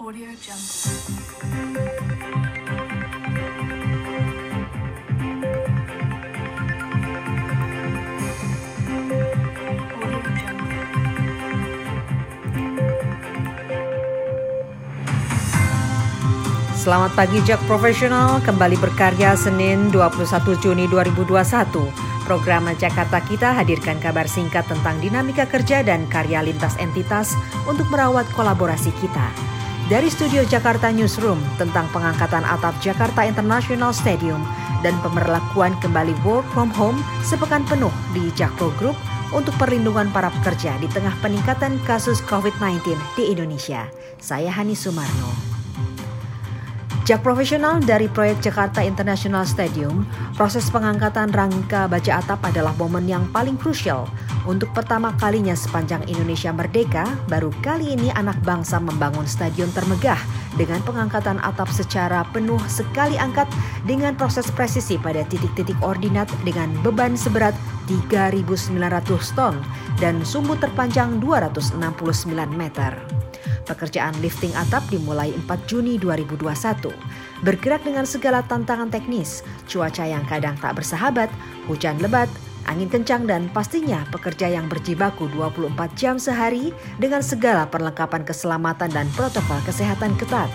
Audio Jungle. Selamat pagi Jak Profesional, kembali berkarya Senin 21 Juni 2021. Program Jakarta Kita hadirkan kabar singkat tentang dinamika kerja dan karya lintas entitas untuk merawat kolaborasi kita. Dari studio Jakarta Newsroom tentang pengangkatan atap Jakarta International Stadium dan pemberlakuan kembali work from home sepekan penuh di Jakpro Group untuk perlindungan para pekerja di tengah peningkatan kasus COVID-19 di Indonesia. Saya Hani Sumarno. Jak profesional dari proyek Jakarta International Stadium, proses pengangkatan rangka baja atap adalah momen yang paling krusial. Untuk pertama kalinya sepanjang Indonesia merdeka, baru kali ini anak bangsa membangun stadion termegah dengan pengangkatan atap secara penuh sekali angkat dengan proses presisi pada titik-titik ordinat dengan beban seberat 3.900 ton dan sumbu terpanjang 269 meter. Pekerjaan lifting atap dimulai 4 Juni 2021. Bergerak dengan segala tantangan teknis, cuaca yang kadang tak bersahabat, hujan lebat, angin kencang dan pastinya pekerja yang berjibaku 24 jam sehari dengan segala perlengkapan keselamatan dan protokol kesehatan ketat.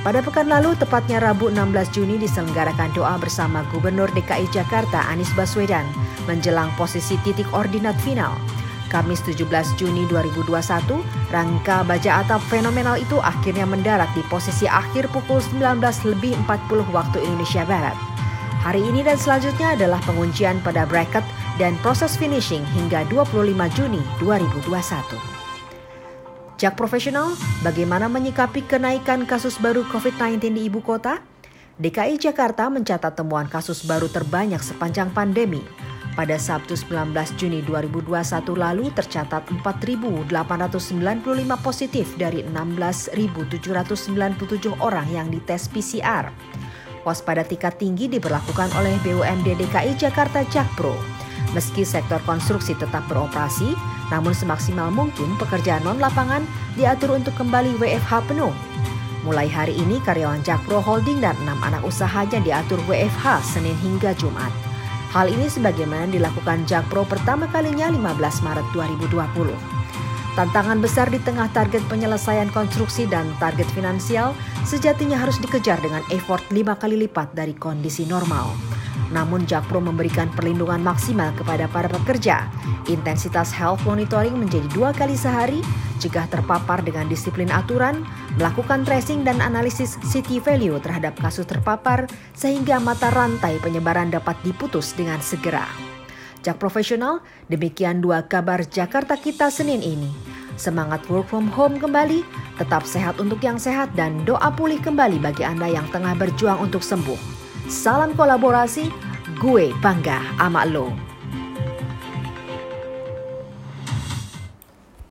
Pada pekan lalu, tepatnya Rabu 16 Juni diselenggarakan doa bersama Gubernur DKI Jakarta Anies Baswedan menjelang posisi titik ordinat final. Kamis 17 Juni 2021, rangka baja atap fenomenal itu akhirnya mendarat di posisi akhir pukul 19 lebih 40 waktu Indonesia Barat. Hari ini dan selanjutnya adalah penguncian pada bracket dan proses finishing hingga 25 Juni 2021. Jak profesional, bagaimana menyikapi kenaikan kasus baru COVID-19 di ibu kota? DKI Jakarta mencatat temuan kasus baru terbanyak sepanjang pandemi. Pada Sabtu 19 Juni 2021 lalu tercatat 4.895 positif dari 16.797 orang yang dites PCR. Waspada tingkat tinggi diberlakukan oleh BUMD DKI Jakarta Jakpro. Meski sektor konstruksi tetap beroperasi, namun semaksimal mungkin pekerjaan non-lapangan diatur untuk kembali WFH penuh. Mulai hari ini karyawan Jakpro Holding dan enam anak usahanya diatur WFH Senin hingga Jumat. Hal ini sebagaimana dilakukan Jakpro pertama kalinya 15 Maret 2020. Tantangan besar di tengah target penyelesaian konstruksi dan target finansial sejatinya harus dikejar dengan effort lima kali lipat dari kondisi normal. Namun Jakpro memberikan perlindungan maksimal kepada para pekerja. Intensitas health monitoring menjadi dua kali sehari, cegah terpapar dengan disiplin aturan, melakukan tracing dan analisis city value terhadap kasus terpapar, sehingga mata rantai penyebaran dapat diputus dengan segera. Jak profesional, demikian dua kabar Jakarta kita Senin ini. Semangat work from home kembali, tetap sehat untuk yang sehat dan doa pulih kembali bagi Anda yang tengah berjuang untuk sembuh. Salam kolaborasi, gue bangga ama lo.